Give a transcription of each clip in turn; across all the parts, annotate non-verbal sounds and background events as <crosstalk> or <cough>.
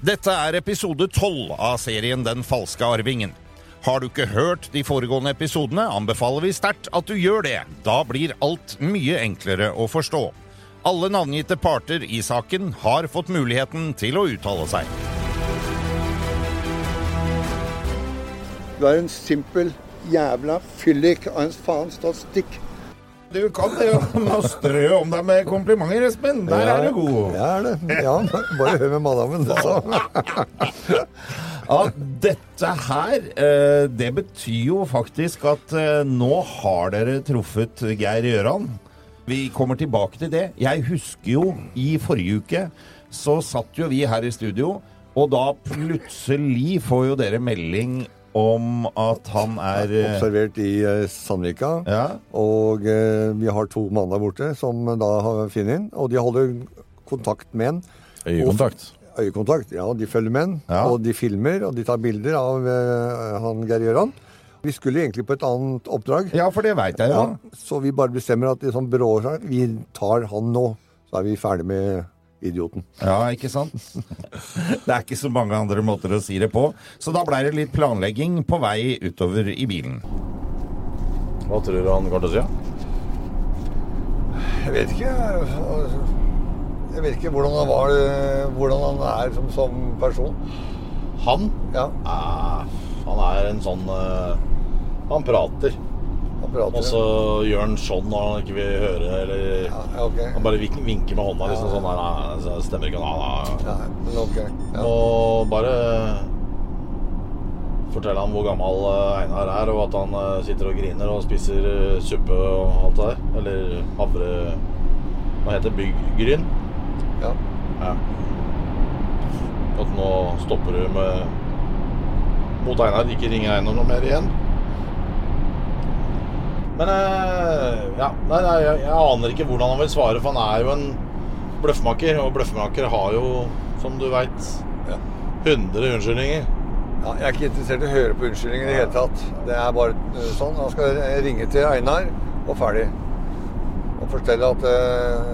Dette er episode tolv av serien Den falske arvingen. Har du ikke hørt de foregående episodene, anbefaler vi sterkt at du gjør det. Da blir alt mye enklere å forstå. Alle navngitte parter i saken har fått muligheten til å uttale seg. Du er en simpel jævla fyllik av en faen statistikk. Du kan det jo med å strø om deg med komplimenter, Espen. Der er du god. Ja, er det. Ja, bare hør med madammen. Så. Ja, dette her, eh, det betyr jo faktisk at eh, nå har dere truffet Geir Gjøran. Vi kommer tilbake til det. Jeg husker jo i forrige uke så satt jo vi her i studio, og da plutselig får jo dere melding om at han er eh, Observert i eh, Sandvika. Ja. Og eh, vi har to mann der borte som da har funnet inn. Og de holder kontakt med en. Øyekontakt. Øyekontakt, ja. De følger med en. Ja. Og de filmer, og de tar bilder av han Geir Gjøran. Vi skulle egentlig på et annet oppdrag. Ja, for det veit jeg jo. Ja, så vi bare bestemmer at i sånn byråår vi tar han nå. Så er vi ferdig med idioten. Ja, ikke sant? <laughs> Det er ikke så mange andre måter å si det på. Så da blei det litt planlegging på vei utover i bilen. Hva tror du han kommer til å si? Jeg vet ikke. Jeg vet ikke hvordan han var, hvordan han er som, som person. Han? Ja, Eh, han er en sånn eh, Han prater. Og så gjør han sånn når han ikke vil høre, eller ja, okay. Han bare vinker med hånda, liksom sånn. Nei, nei, så stemmer ikke. Nei, nei. Ja, men ok. Ja. Og bare fortelle han hvor gammel eh, Einar er, og at han eh, sitter og griner og spiser eh, suppe og alt det der. Eller havre... Hva heter det? Byggryn? Ja. Ja. At nå stopper du med mot Einar. Ikke ringe Einar noe mer igjen. Men eh, ja, nei, nei, jeg, jeg aner ikke hvordan han vil svare, for han er jo en bløffmaker. Og bløffmaker har jo, som du veit, Ja. 100 unnskyldninger. Ja, jeg er ikke interessert i å høre på unnskyldninger i det hele tatt. Det er bare eh, sånn. Han skal ringe til Einar, og ferdig. Og fortelle at uh,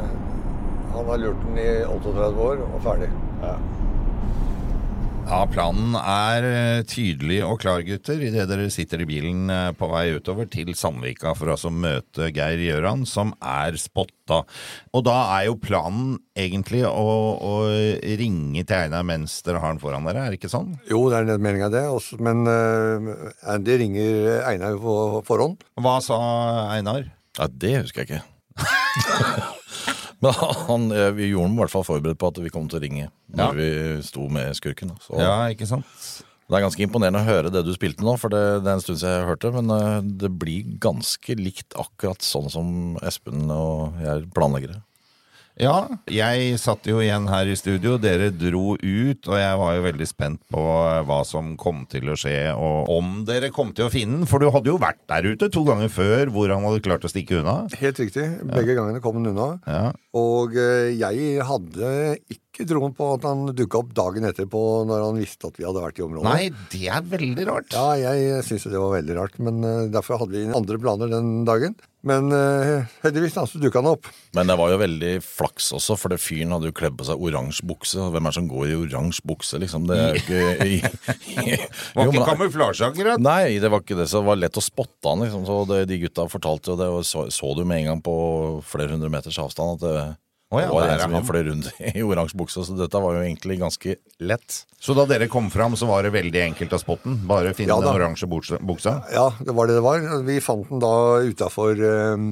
han har lurt den i 38 år, og ferdig. Ja. Ja, planen er eh, tydelig og klar, gutter, idet dere sitter i bilen eh, på vei utover til Sandvika for altså å møte Geir Gjøran, som er spotta. Og da er jo planen egentlig å, å ringe til Einar mens dere har han foran dere, er det ikke sånn? Jo, det er meninga det. Også, men uh, Andy ringer Einar på forhånd. Hva sa Einar? ja, det husker jeg ikke. <laughs> <laughs> Men han, eh, vi gjorde ham i hvert fall forberedt på at vi kom til å ringe når Ja. vi sto med skurken. Så Ja, ikke sant? Det er ganske imponerende å høre det du spilte nå, for det, det er en stund siden jeg hørte. Men eh, det blir ganske likt akkurat sånn som Espen og jeg planlegger det. Ja, jeg satt jo igjen her i studio, dere dro ut, og jeg var jo veldig spent på hva som kom til å skje, og om dere kom til å finne den, for du hadde jo vært der ute to ganger før hvor han hadde klart å stikke unna. Helt riktig. Begge gangene kom han unna. Ja, Og eh, jeg hadde ikke troen på at han dukka opp dagen etterpå når han visste at vi hadde vært i området. Nei, det er veldig rart. Ja, jeg syns det var veldig rart, men eh, derfor hadde vi andre planer den dagen. Men eh, heldigvis da, så dukka han opp. Men det var jo veldig flaks også, for det fyren hadde jo kledd på seg oransje bukse. Hvem er det som går i oransje bukse, liksom? Det er ikke <laughs> i, i, Var ikke kamuflasje, akkurat. Nei, det var ikke det. Så det var lett å spotte han. Liksom. Så det, de gutta fortalte jo det, og så, så du med en gang på flere hundre meters avstand at det, Å ja, det var der er han. fløy rundt <laughs> i oransje bukse. Så dette var jo egentlig ganske lett. Så da dere kom fram, så var det veldig enkelt av spotten? Bare finne Ja, den oransje buksa- buksa? Ja, det var det det var. Vi fant den da utafor eh,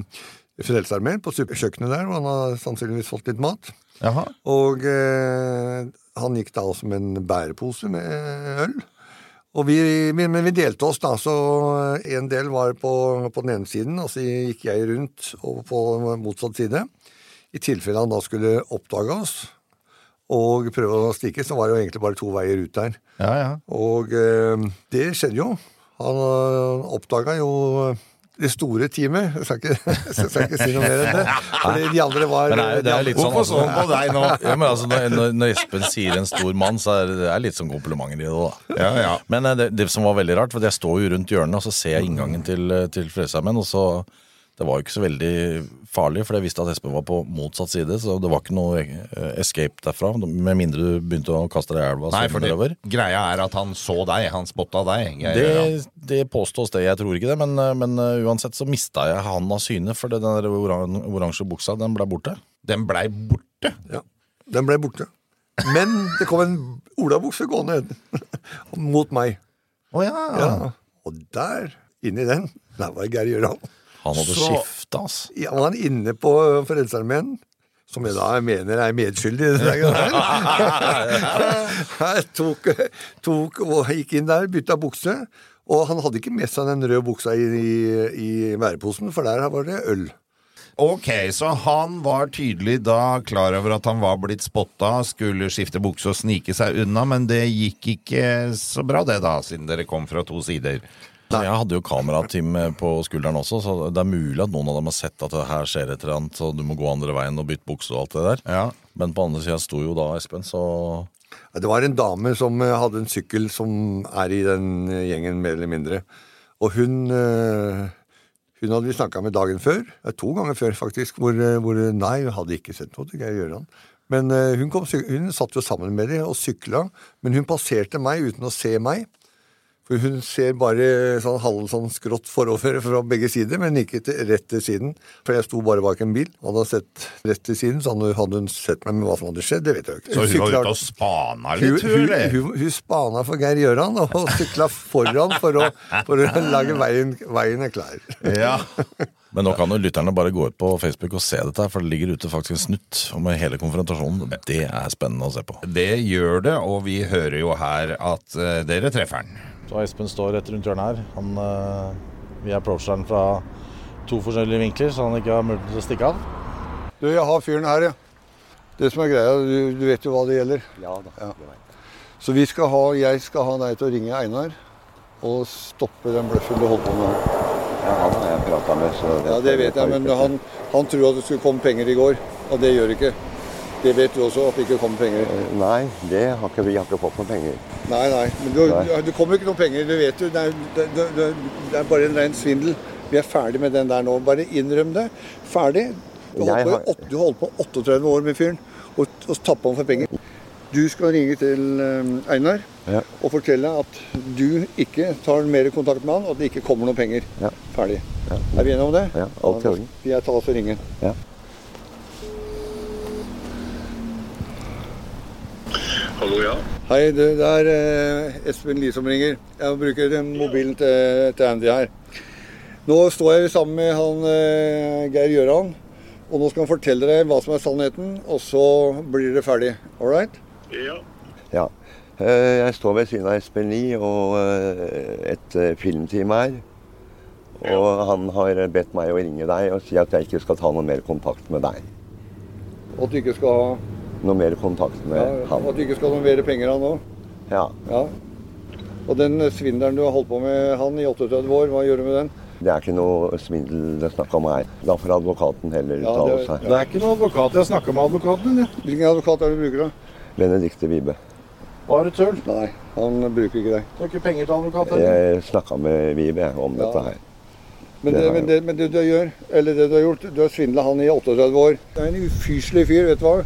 Frelsesarmeen, på kjøkkenet der, og han har sannsynligvis fått litt mat. Jaha. Og eh, han gikk da også med en bærepose med øl. Vi, men vi delte oss, da, så en del var på, på den ene siden, og så gikk jeg rundt og på motsatt side. I tilfelle han da skulle oppdage oss. og prøve å stikke, så var det jo egentlig bare to veier ut der. Ja, ja. Og eh, det skjedde jo. Han uh, oppdaga jo det store teamet. Jeg skal ikke, <laughs> jeg skal ikke si noe mer enn det. Fordi de andre var det er- det er litt sånn, Hvorfor så han på deg nå? Ja, men altså, når, når- Espen sier en stor mann, så er det, er litt sånn komplimenter i det. da Ja, ja. Men eh, det, det som var veldig rart, for jeg står jo rundt hjørnet, og så ser jeg inngangen til, eh, til Frelsesarmeen, Og så Det var jo ikke så veldig farlig, for jeg visste at Espen var på motsatt side. Så det var ikke noe eh, escape derfra, med mindre du begynte å kaste deg i elva. Nei, for det, greia er at han så deg. Han spotta deg. Jeg, Det, ja. det påstås det, jeg tror ikke det, men, eh, men eh, uansett så mista jeg han av syne, for den der oran oransje buksa, den ble borte. Den blei borte. Ja, den ble borte. Men det kom en olabukse gående <laughs> mot meg. Å ja. Ja. Og der, inni den, der var Geir Gjøran. Han hadde skifta, altså. Ja, han var inne på Frelsesarmeen, som jeg da mener er medskyldig i <laughs> tok, tok og gikk inn der, bytta bukse. Og han hadde ikke med seg den røde buksa i, i, i væreposen, for der var det øl. Ok, så han var tydelig da klar over at han var blitt spotta, skulle skifte bukse og snike seg unna, men det gikk ikke så bra det da, siden dere kom fra to sider. Så Jeg hadde jo kamerateam på skulderen også, så det er mulig at noen av dem har sett at det her skjer et eller annet, så du må gå andre veien og bytte bukse og alt det der. Ja. Men på andre sida sto jo da Espen, så Det var en dame som eh, hadde en sykkel som er i den eh, gjengen, mer eller mindre. Og hun eh, Hun hadde vi snakka med dagen før. To ganger før, faktisk. Hvor, hvor Nei, hun hadde ikke sett noe til Geir Gjøran. Men hun, kom, hun satt jo sammen med dem og sykla, men hun passerte meg uten å se meg. For hun ser bare sånn halv sånn skrått forover fra begge sider, men ikke til, rett til siden. For jeg sto bare bak en bil og hadde sett rett til siden, så hadde hun sett meg med hva som hadde skjedd, det vet jeg ikke. Så hun var ute og spana litt, hun, hun, hun, hun spana for Geir Gjøran og <laughs> sykla foran for å, for å lage veien, veien klar. Ja. <laughs> Men nå kan jo lytterne bare gå ut på Facebook og se dette, for det ligger ute faktisk en snutt om hele konfrontasjonen. Det er spennende å se på. Det gjør det, og vi hører jo her at eh, dere treffer den. Så Espen står rett rundt hjørnet her. Han, eh, vi approacher han fra to forskjellige vinkler, så han ikke har mulighet til å stikke av. Du, jeg har fyren her, ja. Det som er greia, du, du vet jo hva det gjelder. Ja da. Ja. det vet jeg. Så vi skal ha, jeg skal ha deg til å ringe Einar og stoppe den bløffen du holder på med. Ja, han har jeg prata med, så Ja, det vet jeg, men han, han tror at det skulle komme penger i går, og det gjør det ikke. Det vet du også, at det ikke kommer penger. Eh, Nei, det har ikke vi har ikke fått noen penger. Nei, nei. Men du, Nei. det kommer ikke noen penger, det vet du. Det er, det, det, det, er bare en ren svindel. Vi er ferdig med den der nå. Bare innrøm det. Ferdig. Du holdt, på, har- du holdt på 38 år med fyren og, og tappa han for penger. Du skal ringe til eh, Einar Ja. og fortelle at du ikke tar mer kontakt med han, og at det ikke kommer noen penger. Ja. Ferdig. Ja. Er vi enige om det? Ja, alt i orden. Jeg tar altså ringen. Ja. Hallo, ja. Hei, du, det er eh, Espen Lie som ringer. Jeg bruker mobilen til, til Andy her. Nå står jeg sammen med han eh, Geir Gjøran, og nå skal han fortelle deg hva som er sannheten, og så blir det ferdig. All right? Ja. Ja. Eh, Jeg står ved siden av Espen Lie og eh, et eh, filmteam her. Og han har bedt meg å ringe deg og si at jeg ikke skal ta noe mer kontakt med deg. Og at du ikke skal ha Noe mer kontakt med ja, At du ikke skal ha noe mer penger av nå. Ja. Ja. Og den svindelen du har holdt på med han i 38 år, hva gjør du med den? Det er ikke noe svindel det er snakk om her. Da får advokaten heller Ja, uttale det- seg. ja. er ikke noen advokat. Jeg snakker med advokaten din. Hvilken advokat er det du bruker, da? Benedicte Vibe. Bare tull. Nei, han bruker ikke deg. Du har ikke penger til advokat. eller? Jeg snakka med Vibe om Ja. dette her. Men Det det, men, det, men det du gjør, eller det du har gjort, du har svindla han i 38 år. Det er en ufyselig fyr, vet du hva.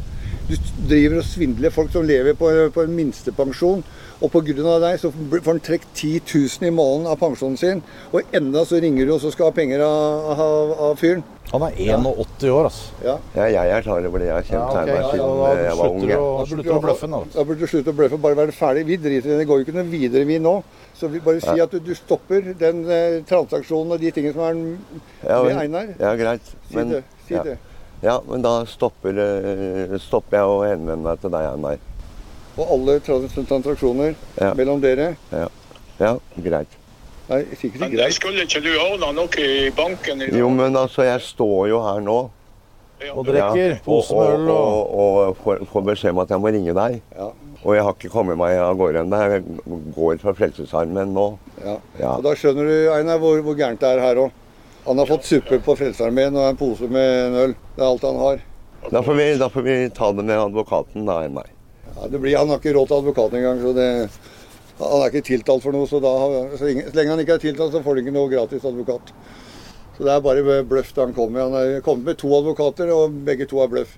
Du driver og svindler folk som lever på, på en minstepensjon. Og pga. deg så får han trukket 10 000 i måneden av pensjonen sin. Og enda så ringer du og så skal ha penger av, av, av fyren. Han er 81 år, altså. Ja. Ja, jeg er klar over det. Jeg har kjent Ja, ok, Herman ja, siden da jeg var ung. slutter du å- bløffe. Da burde du slutte å bløffe. Bare være ferdig. Vi driter i det. Det går jo ikke noe videre, vi nå. Så vi bare si at du, du stopper den eh, transaksjonen og de tingene som er Ja, med men- Einar. Ja, greit. Si det. Si ja. det. Ja, men da stopper, eh, stopper jeg å henvende meg til deg, Einar. Og alle trans transaksjoner Ja. mellom dere Ja. ja, greit. Nei, sikkert Men ikke greit. Men skulle ikke du ordne noe i banken i? Jo, men altså, jeg står jo her nå. Og drikker. Pose med øl og, og og, og får, får beskjed om at jeg må ringe deg. Ja. Og jeg har ikke kommet meg av gårde ennå. Jeg går fra Frelsesarmen nå. Ja. Ja. Og da skjønner du, Einar, hvor, hvor gærent det er her òg. Han har fått suppe på Frelsesarmeen og en pose med en øl. Det er alt han har. Da får vi, da får vi ta det med advokaten, da, Einar. Ja, det blir, han har ikke råd til advokat engang, så det Han er ikke tiltalt for noe, så, da, så lenge, så lenge han ikke er tiltalt, så får han ikke noe gratis advokat. Så det er bare bløff da han kommer. Han har kommet med to advokater, og begge to er bløff.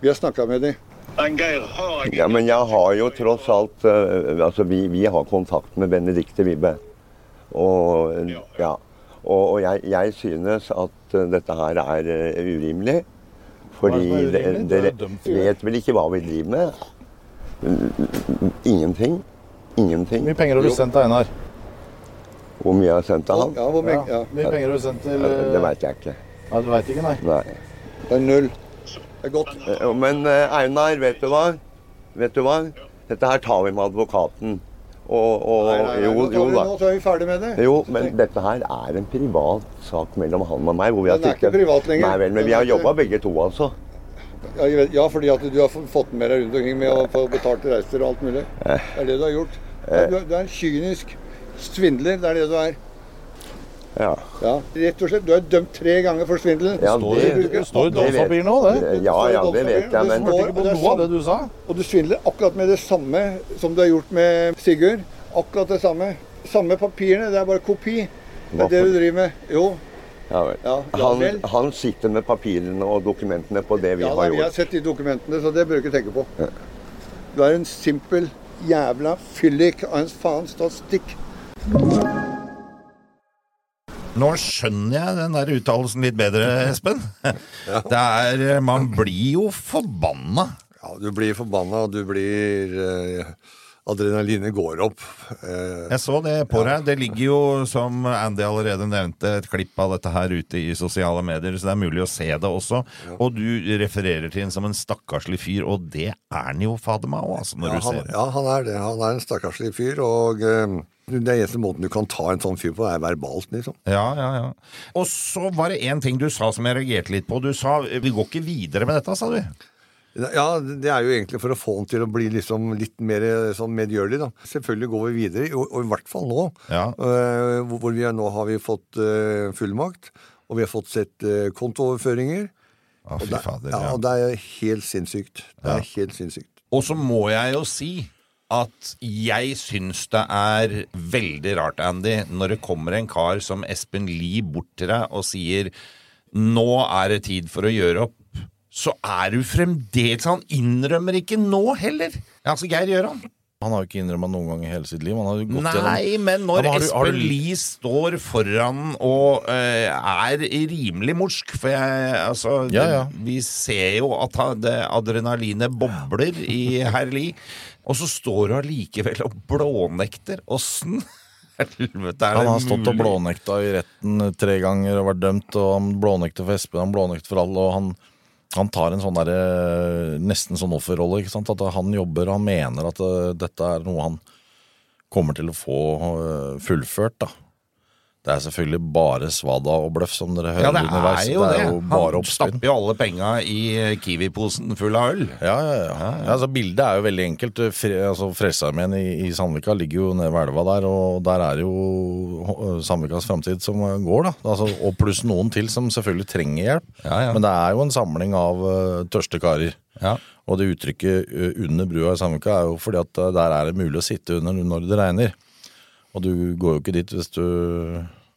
Vi har snakka med dem. Har Ja, men jeg har jo tross alt eh, Altså, vi, vi har kontakt med Benedicte Vibbe. Og, ja. Og, og jeg, jeg synes at eh, dette her er eh, urimelig. Fordi er det er er dere det. vet vel ikke hva vi driver med? Ingenting. Hvor mye penger har du sendt til Einar? Hvor mye jeg har sendt til han? Ja, hvor mye, ja. Mye penger har du sendt til Det eh, veit jeg ikke. Ja, du veit ikke, nei. Nei. Det er null. Det er godt. Men Einar, vet du hva? Vet du hva? Dette her tar vi med advokaten. Og, og Nei, nei, nei. jo, Nå, jo tar vi, da. nå så er vi ferdig med det. Jo, men dette her er en privat sak mellom han og meg. Hvor vi har Den er ikke privat lenger. Nei vel, men vi har jobba begge to, altså. Ja, vet- ja, fordi at du har fått med deg rundt omkring med å få betalt reiser og alt mulig. Det er det du har gjort. Du, er- du er en kynisk svindler. Det er det du er. Ja. Ja, rett og slett. Du er dømt tre ganger for svindel. Ja, Står det- det står i det nå, det. Ja, ja, det vet jeg, men du Hørte ikke på er noe av det du sa. Og du svindler akkurat med det samme som du har gjort med Sigurd. Akkurat det samme. Samme papirene, det er bare kopi. Det er det du driver med. Jo. ja, vel. Ja, ja han, han sitter med papirene og dokumentene på det vi Ja, da, har vi har sett de dokumentene, så det bør du ikke tenke på. Du er en simpel jævla fyllik av en faens statistikk. stikk. Nå skjønner jeg den der uttalelsen litt bedre, Espen. <laughs> Det er Man blir jo forbanna. Ja, du blir forbanna, og du blir eh, Adrenalinet går opp. Eh, Jeg så det på deg. Det ligger jo, som Andy allerede nevnte, et klipp av dette her ute i sosiale medier, så det er mulig å se det også. Og du refererer til ham som en stakkarslig fyr, og det er han jo fader meg òg, altså, når ja, du han, ser det. ja, han er det. Han er en stakkarslig fyr, og eh, det eneste måten du kan ta en sånn fyr på, er verbalt, liksom. Ja, ja, ja. Og så var det én ting du sa som jeg reagerte litt på. Du sa vi går ikke videre med dette, sa du. Ja, det er jo egentlig for å få han til å bli liksom litt mer eh, sånn medgjørlig, da. Selvfølgelig går vi videre, og, og i hvert fall nå. Ja. Uh, hvor vi er, nå har vi fått uh, fullmakt, og vi har fått sett uh, kontooverføringer. Å, Og det, fader. ja, Ja. og det er helt sinnssykt. Det er helt sinnssykt. Og så må jeg jo si at jeg syns det er veldig rart, Andy, når det kommer en kar som Espen Lie bort til deg og sier nå er det tid for å gjøre opp, så er du fremdeles Han innrømmer ikke nå heller. Altså, Geir Gjøran. Han har jo ikke innrømma noen gang i hele sitt liv. Han har jo gått Nei, gjennom men når Ja, men Espen du- Lie står foran og uh, er rimelig morsk For jeg, altså Ja, ja. Det, Vi ser jo at det adrenalinet bobler i herr Lie, og så står du allikevel og blånekter. Åssen <laughs> helvete er det Han har stått og blånekta i retten tre ganger og vært dømt, og han blånekter for Espen, han blånekter for alle, og han, han tar en sånn der, nesten sånn offerrolle, ikke sant. At han jobber, og han mener at eh, dette er noe han kommer til å få eh, fullført, da. Det er selvfølgelig bare svada og bløff, som dere hører Ja, det underveis. er jo det. er jo bare Han stapper jo alle penga i Kiwi-posen full av øl. Ja, ja, ja. ja altså, bildet er jo veldig enkelt. Fre, altså, Frelsesarmeen i, i Sandvika ligger jo nede ved elva der, og der er jo Sandvikas framtid som går, da. Altså, og pluss noen til som selvfølgelig trenger hjelp. Ja, ja. Men det er jo en samling av uh, tørste karer. Ja. Og det uttrykket uh, 'under brua i Sandvika' er jo fordi at uh, der er det mulig å sitte under når det regner. Og du går jo ikke dit hvis du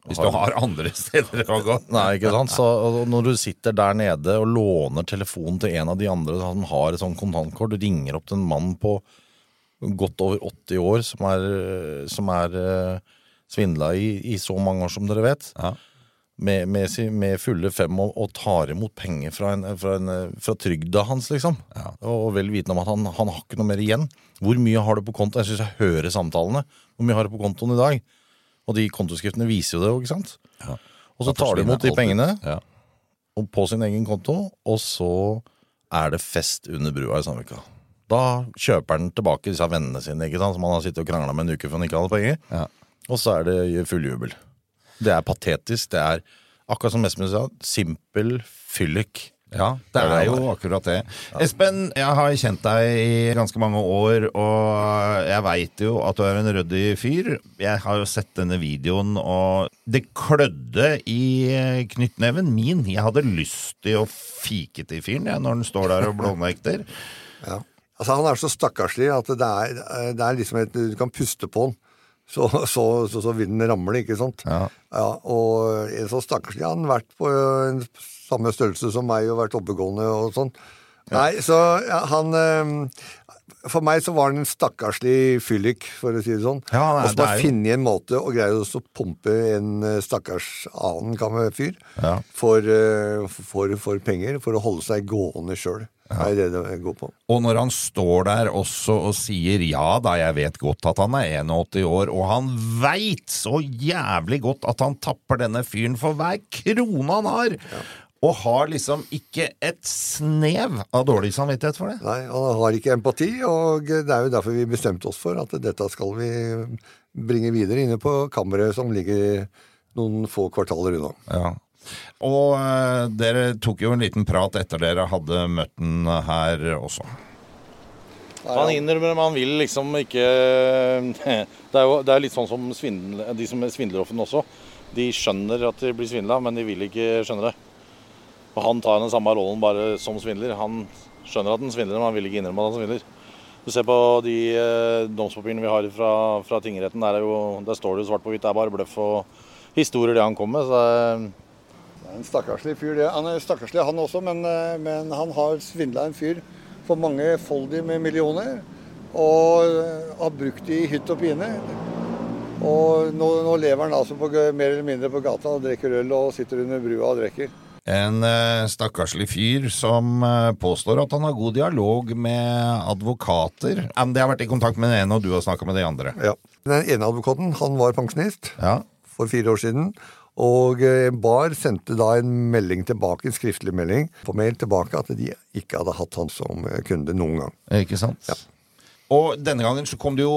Hvis du har andre steder å gå. Nei, ikke sant? Så når du sitter der nede og låner telefonen til en av de andre som har et sånt kontantkort, du ringer opp til en mann på godt over 80 år som er, som er uh, svindla i, i så mange år som dere vet, Ja. med, med, med fulle fem og, og tar imot penger fra, en, fra, en, fra trygda hans, liksom. Og vel vitende om at han, han har ikke noe mer igjen. Hvor mye har du på konto? Jeg syns jeg hører samtalene. Hvor mye har du på kontoen i dag? Og de kontoskriftene viser jo det ikke sant? Og så tar de imot de pengene. Ja. og på sin egen konto, og så er det fest under brua i Sandvika. Da kjøper han tilbake disse vennene sine, ikke sant, som han har sittet og krangla med en uke for han ikke hadde penger. Ja. Og så er det full jubel. Det er patetisk. Det er, akkurat som Espen sa, simpel fyllik. Ja, det er jo akkurat det. Espen, jeg har kjent deg i ganske mange år, og jeg veit jo at du er en ryddig fyr. Jeg har jo sett denne videoen, og det klødde i knyttneven min. Jeg hadde lyst til å fike til fyren jeg, når han står der og blånekter. <laughs> Ja. Altså, han er så stakkarslig at det er, det er liksom et, du kan puste på han. Så, så, så, så vinden ramler, ikke sant? Ja. og en så stakkarslig har han vært på en samme størrelse som meg og vært oppegående og sånn. Nei, så ja, han eh, For meg så var han en stakkarslig fyllik, for å si det sånn. Ja, nei, og som det har funnet en måte å greie å pumpe en eh, stakkars annen gammel fyr Ja. for, eh, for, for penger, for å holde seg gående sjøl. Det er det det går på. Og når han står der også og sier ja da, jeg vet godt at han er 81 år, og han veit så jævlig godt at han tapper denne fyren for hver krone han har, og har liksom ikke et snev av dårlig samvittighet for det. Nei, han har ikke empati, og det er jo derfor vi bestemte oss for at dette skal vi bringe videre inne på kammeret som ligger noen få kvartaler unna. Ja. Og uh, dere tok jo en liten prat etter dere hadde møtt den her også. Han innrømmer, men han vil liksom ikke <laughs> Det er jo det er litt sånn som svindel, de som er svindlerofrene også. De skjønner at de blir svindla, men de vil ikke skjønne det. Og han tar den samme rollen bare som svindler. Han skjønner at han svindler, men han vil ikke innrømme at han svindler. Du ser på de eh, domspapirene vi har fra, fra tingretten, der, er jo, der står det jo svart på hvitt. Det er bare bløff og historier det han kommer med. Så det, Det er en stakkarslig fyr, det. Han er stakkarslig han også, men, eh, men han har svindla en fyr for mange foldige med millioner. Og eh, har brukt de i hytt og pine. Og nå, nå lever han altså på, mer eller mindre på gata og drikker øl og sitter under brua og drikker. En eh, stakkarslig fyr som eh, påstår at han har god dialog med advokater. Men Det har vært i kontakt med den ene, og du har snakka med de andre. Ja. Den ene advokaten han var pensjonist Ja. for fire år siden. Og eh, Bar sendte da en melding tilbake, en skriftlig melding på mail tilbake at de ikke hadde hatt han som kunde noen gang. Ikke sant? Og denne gangen så kom det jo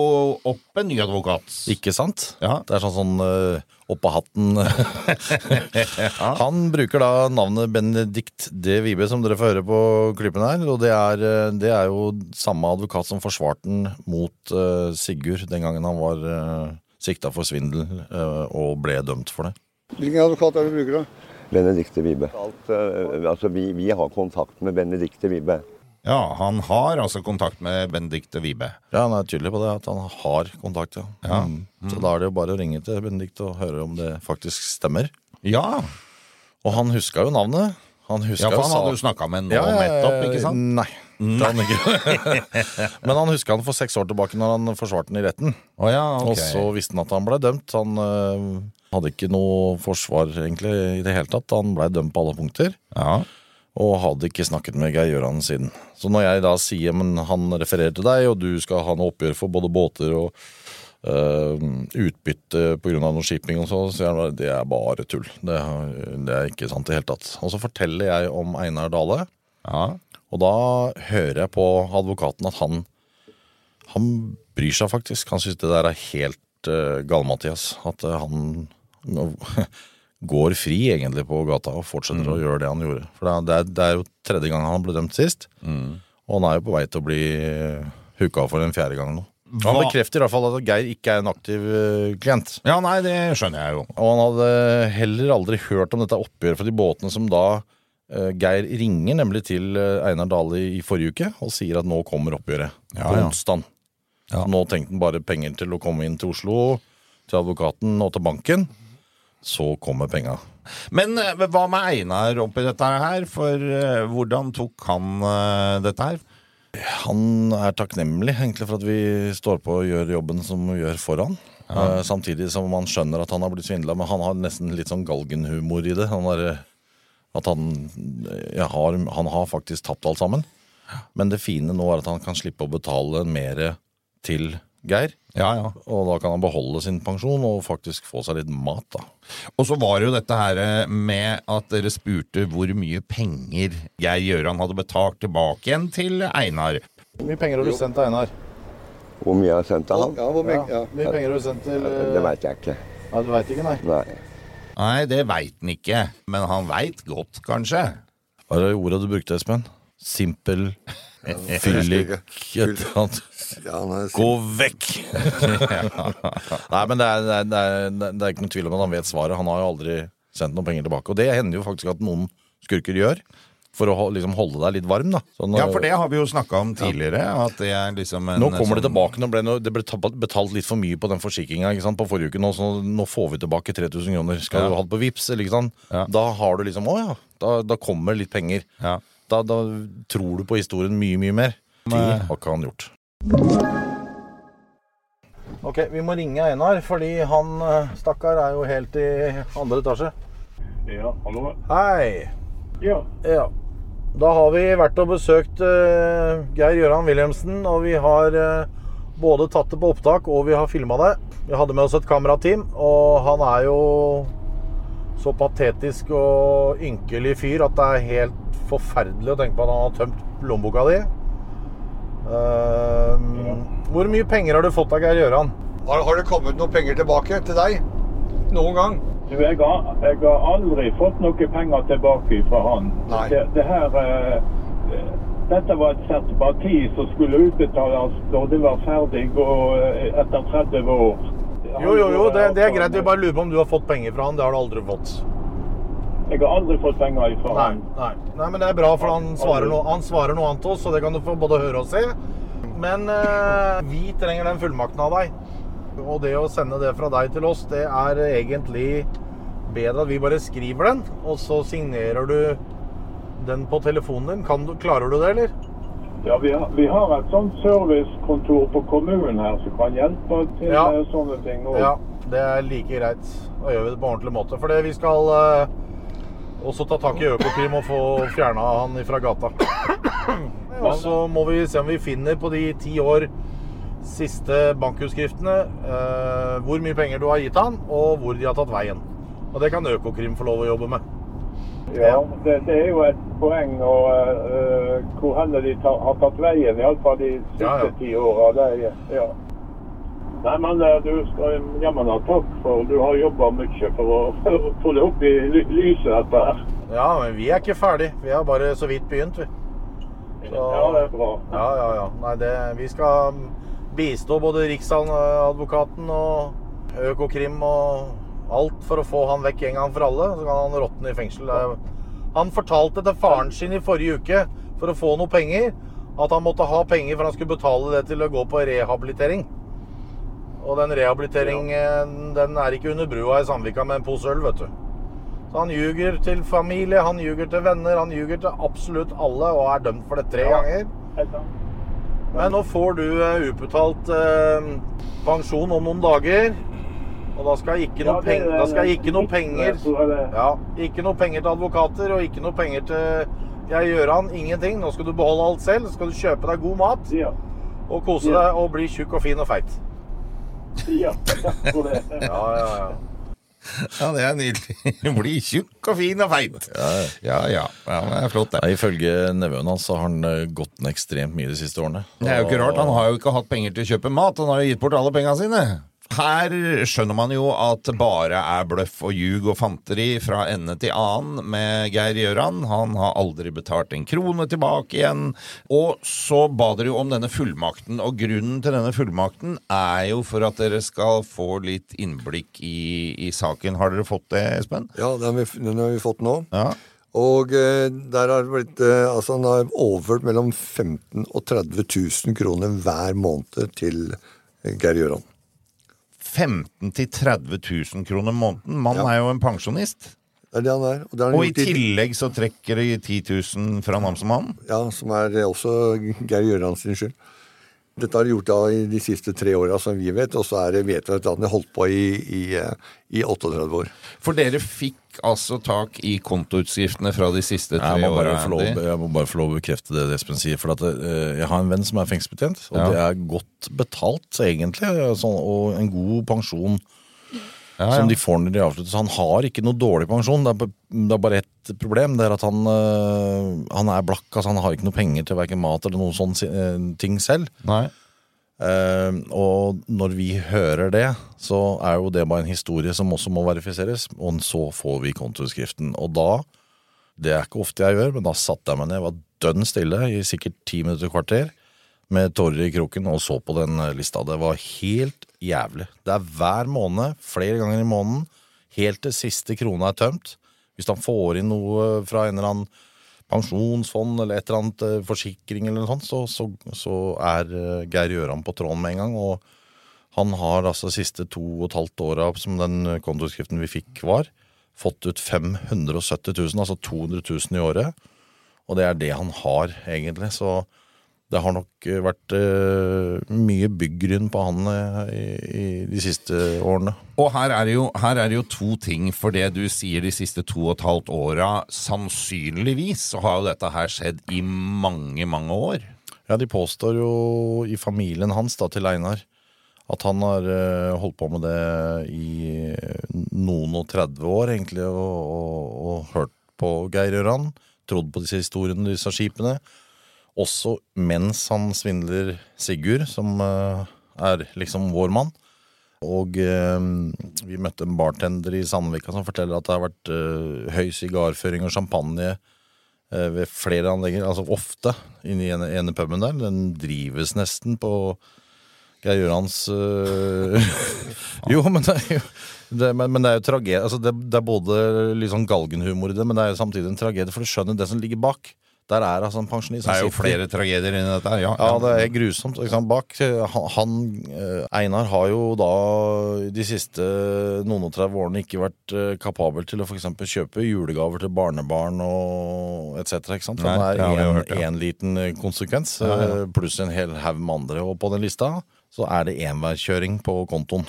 opp en ny advokat. ikke sant? Ja. Det er sånn sånn uh, opp av hatten. <laughs> Han bruker da navnet Benedikt D. Vibe, som dere får høre på klippen her. Og det er, eh, det er jo samme advokat som forsvarte den mot uh, Sigurd den gangen han var uh, sikta for svindel uh, og ble dømt for det. Hvilken advokat er det du bruker, da? Benedicte Vibe. Alt, altså, vi, vi har kontakt med Benedicte Vibe. Ja, han har altså kontakt med Benedicte Vibe. Ja, han er tydelig på det, at han har kontakt, ja. Ja. Mm. Så da er det jo bare å ringe til Benedikte og høre om det faktisk stemmer. Ja, Og han huska jo navnet. Han ja for han hadde jo snakka med nå Ja, nettopp, ikke sant? Nei. nei. <laughs> Men han huska han for seks år tilbake når han forsvarte den i retten. Oh, ja, okay. Og så visste han at han ble dømt. Han øh, hadde ikke noe forsvar egentlig i det hele tatt. Han ble dømt på alle punkter. Ja. Og hadde ikke snakket med Geir Gjøran siden. Så når jeg da sier men han refererer til deg, og du skal ha noe oppgjør for både båter og øh, utbytte pga. noe shipping og så, så sier han det er bare tull. Det, det er ikke sant i det hele tatt. Og så forteller jeg om Einar Dale. ja. Og da hører jeg på advokaten at han Han bryr seg faktisk. Han syns det der er helt uh, gal-Mathias. At eh, han <laughs> går fri egentlig på gata og fortsetter å gjøre det han gjorde. For det er- det er, jo tredje gang han ble dømt sist. Og han er jo på vei til å bli hooka for en fjerde gang nå. Hva? Han bekrefter i hvert fall at Geir ikke er en aktiv eh, klient. ja, nei, det skjønner jeg jo. Og han hadde heller aldri hørt om dette oppgjøret for de båtene som da eh, Geir ringer nemlig til eh, Einar Dale i forrige uke og sier at nå kommer oppgjøret. Ja, på ja. onsdag. Ja. Nå tenkte han bare penger til å komme inn til Oslo, til advokaten og til banken. Så kommer penga. Men eh, hva med Einar oppi dette her? For uh, hvordan tok han uh, dette her? Han er takknemlig egentlig for at vi står på og gjør jobben som vi gjør for han. Eh, samtidig som man skjønner at han har blitt svindla, men han har nesten litt sånn galgenhumor i det. Han er, at han, ja, har, han har faktisk tapt alt sammen. Men det fine nå er at han kan slippe å betale mer til Geir. Ja, ja. Og da kan han beholde sin pensjon og faktisk få seg litt mat, da. Og så var det jo dette her eh, med at dere spurte hvor mye penger Geir Gjøran hadde betalt tilbake igjen til Einar. Hvor mye penger har du sendt til Einar? Hvor mye jeg har sendt til han? Ja, hvor mye, ja. Hvor mye penger har du sendt til Det veit jeg ikke. Nei, du veit ikke, nei. Nei. Nei, det veit han ikke, men han veit godt, kanskje. Hva er det ordet du brukte, Espen? Simpel, fyllik et Gå vekk! <laughs> Nei, men det er, det, er, det, er, det er ikke noen tvil om at han vet svaret. Han har jo aldri sendt noen penger tilbake. Og det hender jo faktisk at noen skurker gjør. For å liksom holde deg litt varm, da. Sånn, Ja, for det har vi jo snakka om tidligere. At det er liksom en Nå kommer det sånn- tilbake. Nå ble det, det ble betalt litt for mye på den forsikringa på forrige uke. Nå, så nå får vi tilbake 3000 kroner. Skal Ja. du ha det på Vipps? Ja. Da har du liksom Å ja, da, da kommer litt penger. Ja. Da, da tror du på historien mye, mye mer. Det har ikke han gjort. Ok, vi må ringe Einar, fordi han eh, stakkar er jo helt i andre etasje. Ja, hallo? Hei! Ja. Ja. Da har vi vært og besøkt uh, Geir Gøran Wilhelmsen, og vi har uh, både tatt det på opptak og vi har filma det. Vi hadde med oss et kamerateam, og han er jo så patetisk og ynkelig fyr at det er helt forferdelig å tenke på at han har tømt lommeboka di. Uh, Hvor mye penger har du fått av Geir Gjøran? Har, har det kommet noen penger tilbake til deg? Noen gang? Du, jeg, har, jeg har aldri fått noe penger tilbake fra han. Nei. Det, det her eh, Dette var et sertifati som skulle utbetales når det var ferdig og eh, etter 30 år. Jo, jo, jo, det, det er greit. Vi bare lurer på om du har fått penger fra han. Det har du aldri fått. Jeg har aldri fått penger ifra Nei, han. nei. nei, men det er bra, for han svarer, noe, han svarer noe annet til oss, så det kan du få både høre og se. Men eh, vi trenger den fullmakten av deg. Og det å sende det fra deg til oss, det er egentlig bedre at vi bare skriver den, og så signerer du den på telefonen din. Kan du, klarer du det, eller? Ja, vi har, vi har et sånt servicekontor på kommunen her som kan hjelpe til Ja. sånne ting. også. Ja, det er like greit. Da gjør vi det på ordentlig måte. For det vi skal eh, også ta tak i Økokrim og få fjerna han fra gata. Og så må vi se om vi finner på de ti år siste bankutskriftene eh, hvor mye penger du har gitt han, og hvor de har tatt veien. Og det kan Økokrim få lov å jobbe med. Ja, det, det er jo et poeng å, uh, hvor henne de tar, har tatt veien, iallfall de siste Ja, ja. ti åra. Ja. Nei, men eh, du skal jammen ha takk for du har jobba mye for å, for å få det opp i ly- lyset, dette her. Ja, men vi er ikke ferdig. Vi har bare så vidt begynt, vi. Så- Ja, det er bra. Ja, ja, ja. Nei, det, vi skal bistå både Riksadvokaten og Økokrim og alt for å få han vekk en gang for alle. Så kan han råtne i fengsel. Han fortalte til faren sin i forrige uke for å få noe penger at han måtte ha penger for han skulle betale det til å gå på rehabilitering. Og den rehabiliteringen den er ikke under brua i Sandvika med en pose øl, vet du. Så han ljuger til familie, han ljuger til venner, han ljuger til absolutt alle og er dømt for det tre ganger. Men nå får du eh, utbetalt eh, pensjon om noen dager. Og da skal ikke noe, peng da skal ikke noe penger ja, Ikke noe penger til advokater og ikke noe penger til jeg gjør han Ingenting. Nå skal du beholde alt selv. Så skal du kjøpe deg god mat og kose deg og bli tjukk og fin og feit. Ja. Det. Ja, ja, ja. Ja, det er nydelig. <laughs> Bli tjukk og fin og feit. Ja, ja. ja det er flott, det. Ja, Ifølge nevøen hans så har han eh, gått ned ekstremt mye de siste årene. Det er jo ikke rart. Han har jo ikke hatt penger til å kjøpe mat. Han har jo gitt bort alle pengene sine. Her skjønner man jo at bare er bløff og ljug og fanteri fra ende til annen med Geir Gjøran. Han har aldri betalt en krone tilbake igjen. Og så ba dere jo om denne fullmakten, og grunnen til denne fullmakten er jo for at dere skal få litt innblikk i, i saken. Har dere fått det, Espen? Ja, den har vi, den har vi fått nå. Ja. Og eh, der har det blitt eh, Altså, han har overført mellom 15 og 30 000 kroner hver måned til eh, Geir Gjøran. 15 000-30 000 kroner måneden. Mannen er jo en pensjonist. Det er det han er. Og, Og i tillegg så trekker de 10 000 fra Namsmannen. Ja, som er også Geir Gjøran sin skyld. Dette har de gjort da i de siste tre åra, som vi vet, og så er det, vet vi at den har holdt på i, i, i 38 år. For dere fikk altså tak i kontoutskriftene fra de siste tre Jeg åra. jeg må bare få lov å bekrefte det Espen sier. For at, eh, jeg har en venn som er fengselsbetjent, og Ja. det er godt betalt, egentlig. Sånn, og en god pensjon Ja, ja. som de får når de avslutter. Så han har ikke noe dårlig pensjon. Det er, det er bare ett problem. Det er at han, eh, han er blakk. Altså han har ikke noe penger til verken mat eller noen sånne eh, ting selv. Nei. Uh, og når vi hører det, så er jo det bare en historie som også må verifiseres. Og så får vi kontoutskriften. Og da Det er ikke ofte jeg gjør, men da satte jeg meg ned, var dønn stille i sikkert ti minutter, kvarter, med tårer i kroken og så på den eh, lista. Det var helt jævlig. Det er hver måned, flere ganger i måneden, helt til siste krona er tømt. Hvis han får inn noe fra en eller annen pensjonsfond eller et eller annet eh, forsikring eller noe sånt, så, så, så er eh, Geir Gjøran på tråden med en gang. Og han har altså de siste to og et halvt åra, som den kontoskriften vi fikk var, fått ut 570 000, altså 200 000 i året. Og det er det han har, egentlig. Så det har nok eh, vært uh, mye byggrunn på han uh, i, i de siste årene. Og her er, jo, her er det jo to ting, for det du sier de siste to og et halvt åra, sannsynligvis så har jo dette her skjedd i mange, mange år. Ja, de påstår jo i familien hans, da, til Einar, at han har uh, holdt på med det i noen og 30 år, egentlig, og, og, og hørt på Geir Gjøran. Trodd på disse historiene, disse skipene. Også mens han svindler Sigurd, som eh, er liksom vår mann. Og eh, vi møtte en bartender i Sandvika som forteller at det har vært eh, høy sigarføring og champagne eh, ved flere anlegger, altså ofte, inni ene, ene puben der. Den drives nesten på Geir Jørans øh, <laughs> Jo, men det er jo det, men, men det er jo tragedie. Altså det, det er både sånn galgenhumor i det, men det er jo samtidig en tragedie, for du skjønner det som ligger bak. Der er altså en pensjonist Det er jo sitter- flere tragedier inni dette ja. ja, det er grusomt. Bak han, han eh, Einar har jo da de siste noen og 30 årene ikke vært eh, kapabel til å f.eks. kjøpe julegaver til barnebarn og etc. Ikke sant? Vi er én en, ja. liten eh, konsekvens, eh, pluss en hel haug med andre. Og på den lista så er det enveiskjøring på kontoen.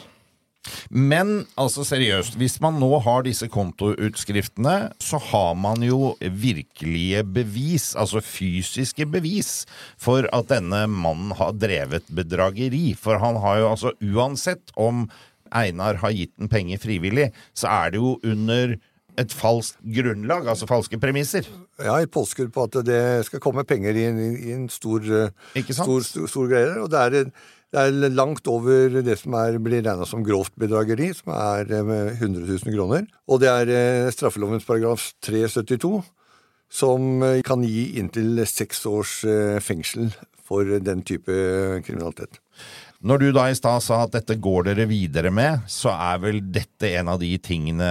Men altså seriøst, hvis man nå har disse kontoutskriftene, så har man jo virkelige bevis, altså fysiske bevis, for at denne mannen har drevet bedrageri. For han har jo altså uansett om Einar har gitt den penger frivillig, så er det jo under et falskt grunnlag, altså falske premisser. Ja, et påskudd på at det skal komme penger i, en- i en stor, eh, stor, stor, stor greie. Og det er, en- det er langt over det som er, blir regna som grovt bedrageri, som er eh, med 100 000 kroner. Og det er eh, straffelovens paragraf 372, som eh, kan gi inntil seks års eh, fengsel for den type kriminalitet. Når du da i stad sa at dette går dere videre med, så er vel dette en av de tingene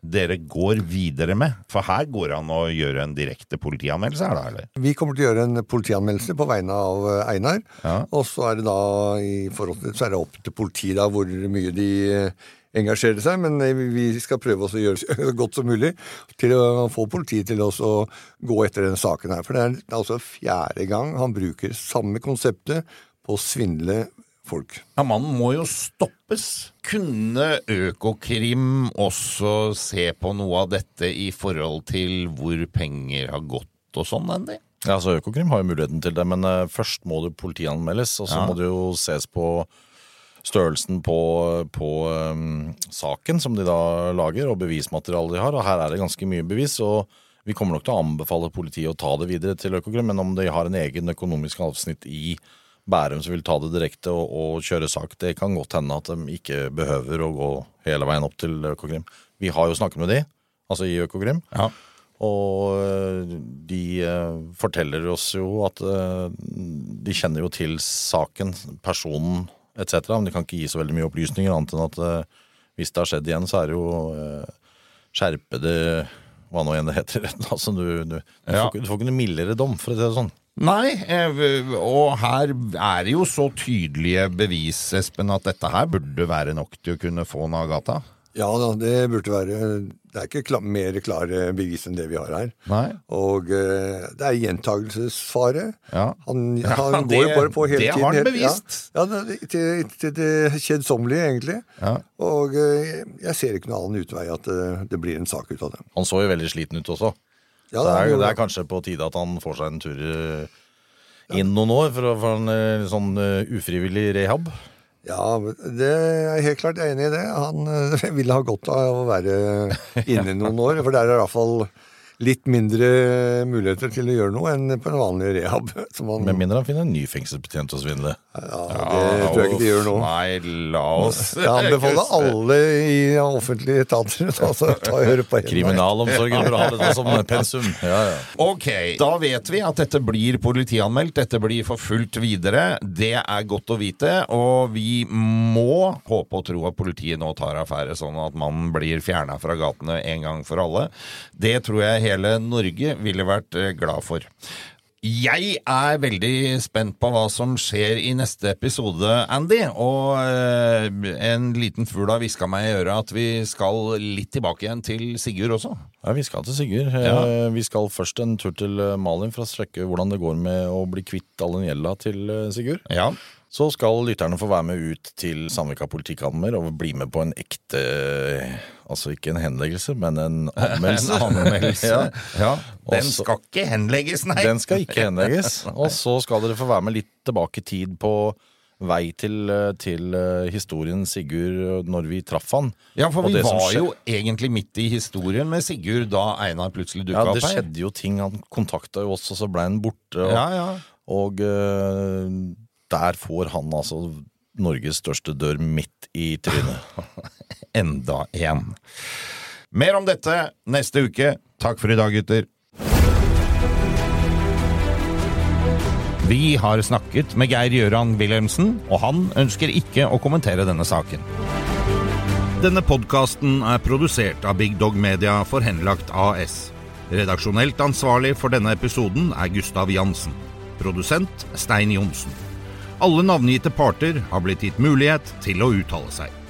dere går videre med? For her går det an å gjøre en direkte politianmeldelse, er det, eller? Vi kommer til å gjøre en politianmeldelse på vegne av eh, Einar. Ja. Og så er det da i forhold til så er det opp til politiet da hvor mye de eh, engasjerer seg. Men eh, vi skal prøve oss å gjøre så <laughs> godt som mulig til å få politiet til oss å gå etter denne saken her. For det er altså fjerde gang han bruker samme konseptet på å svindle folk. Ja, Mannen må jo stoppes. Kunne Økokrim også se på noe av dette i forhold til hvor penger har gått og sånn, Andy? Ja, altså Økokrim har jo muligheten til det, men eh, først må det politianmeldes, og så Ja. må det jo ses på størrelsen på, på um, saken som de da lager, og bevismaterialet de har. Og her er det ganske mye bevis, og vi kommer nok til å anbefale politiet å ta det videre til Økokrim, men om de har en egen økonomisk avsnitt i Bærum som vil ta det direkte og, og kjøre sak, det kan godt hende at de ikke behøver å gå hele veien opp til Økokrim. Vi har jo snakket med de, altså i Økokrim. Ja. Og øh, de øh, forteller oss jo at øh, de kjenner jo til saken, personen etc. Men de kan ikke gi så veldig mye opplysninger, annet enn at hvis det har skjedd igjen, så er det jo skjerpede Hva nå enn det heter. <laughs> altså, du, du, du, Ja. får, du får ikke noe mildere dom, for å si det sånn. Nei, eh, og her er det jo så tydelige bevis, Espen, at dette her burde være nok til å kunne få Nagata. Ja da, det burde være Det er ikke kla mer klare bevis enn det vi har her. Nei. Og uh, det er gjentagelsesfare. Ja. Han, <laughs> Ja, han det- går jo bare på hele det tiden. har han bevist. Ja, ja det, til, til det kjedsommelige, egentlig. Ja. Og uh, jeg ser ikke noen annen utvei at uh, det blir en sak ut av det. Han så jo veldig sliten ut også. Ja, det, er, det er kanskje på tide at han får seg en tur øh, inn noen år for, å- for en øh, sånn øh, ufrivillig rehab. Ja, det er helt klart enig i det. Han eh, <laughs> ville ha godt av å være <laughs> inne noen år, for det er i hvert fall litt mindre muligheter til å gjøre noe enn på en vanlig rehab. <laughs> som man- Med mindre han finner en ny fengselsbetjent å svindle. ja, det tror jeg ikke de gjør nå. Nei, la oss Jeg anbefaler alle i offentlige etater å ta ta og høre på henne. Kriminalomsorgen bør ha dette som pensum. Ja, ja. Ok, da vet vi at dette blir politianmeldt, dette blir forfulgt videre. Det er godt å vite, og vi må håpe og tro at politiet nå tar affære, sånn at mannen blir fjerna fra gatene en gang for alle. Det tror jeg hele Norge ville vært eh, glad for. Jeg er veldig spent på hva som skjer i neste episode, Andy. Og eh, en liten fugl har hviska meg i øret at vi skal litt tilbake igjen til Sigurd også. Ja, Vi skal til Sigurd. Ja. Eh, Vi skal først en tur til Malin for å sjekke hvordan det går med å bli kvitt all den gjelda til Sigurd. Ja. Så skal lytterne få være med ut til Sandvika politikammer og bli med på en ekte Altså ikke en henleggelse, men en <laughs> anmeldelse. En anmeldelse. <laughs> ja. ja. Den Også- skal ikke henlegges, nei. Den skal ikke <laughs> henlegges. Og så skal dere få være med litt tilbake i tid på vei til, eh, til eh, historien Sigurd når vi traff han. Ja, for vi var skje- jo egentlig midt i historien med Sigurd da Einar plutselig Ja, dukka det opp her. skjedde jo ting. Han kontakta jo oss, og så ble han borte. Og, Ja, ja. og eh, der får han altså Norges største dør midt i trynet. <laughs> Enda én. Mer om dette neste uke. Takk for i dag, gutter. Vi har snakket med Geir Gjøran Wilhelmsen, og han ønsker ikke å kommentere denne saken. Denne podkasten er produsert av Big Dog Media for Henlagt AS. Redaksjonelt ansvarlig for denne episoden er Gustav Jansen. Produsent Stein Johnsen. Alle navngitte parter har blitt gitt mulighet til å uttale seg.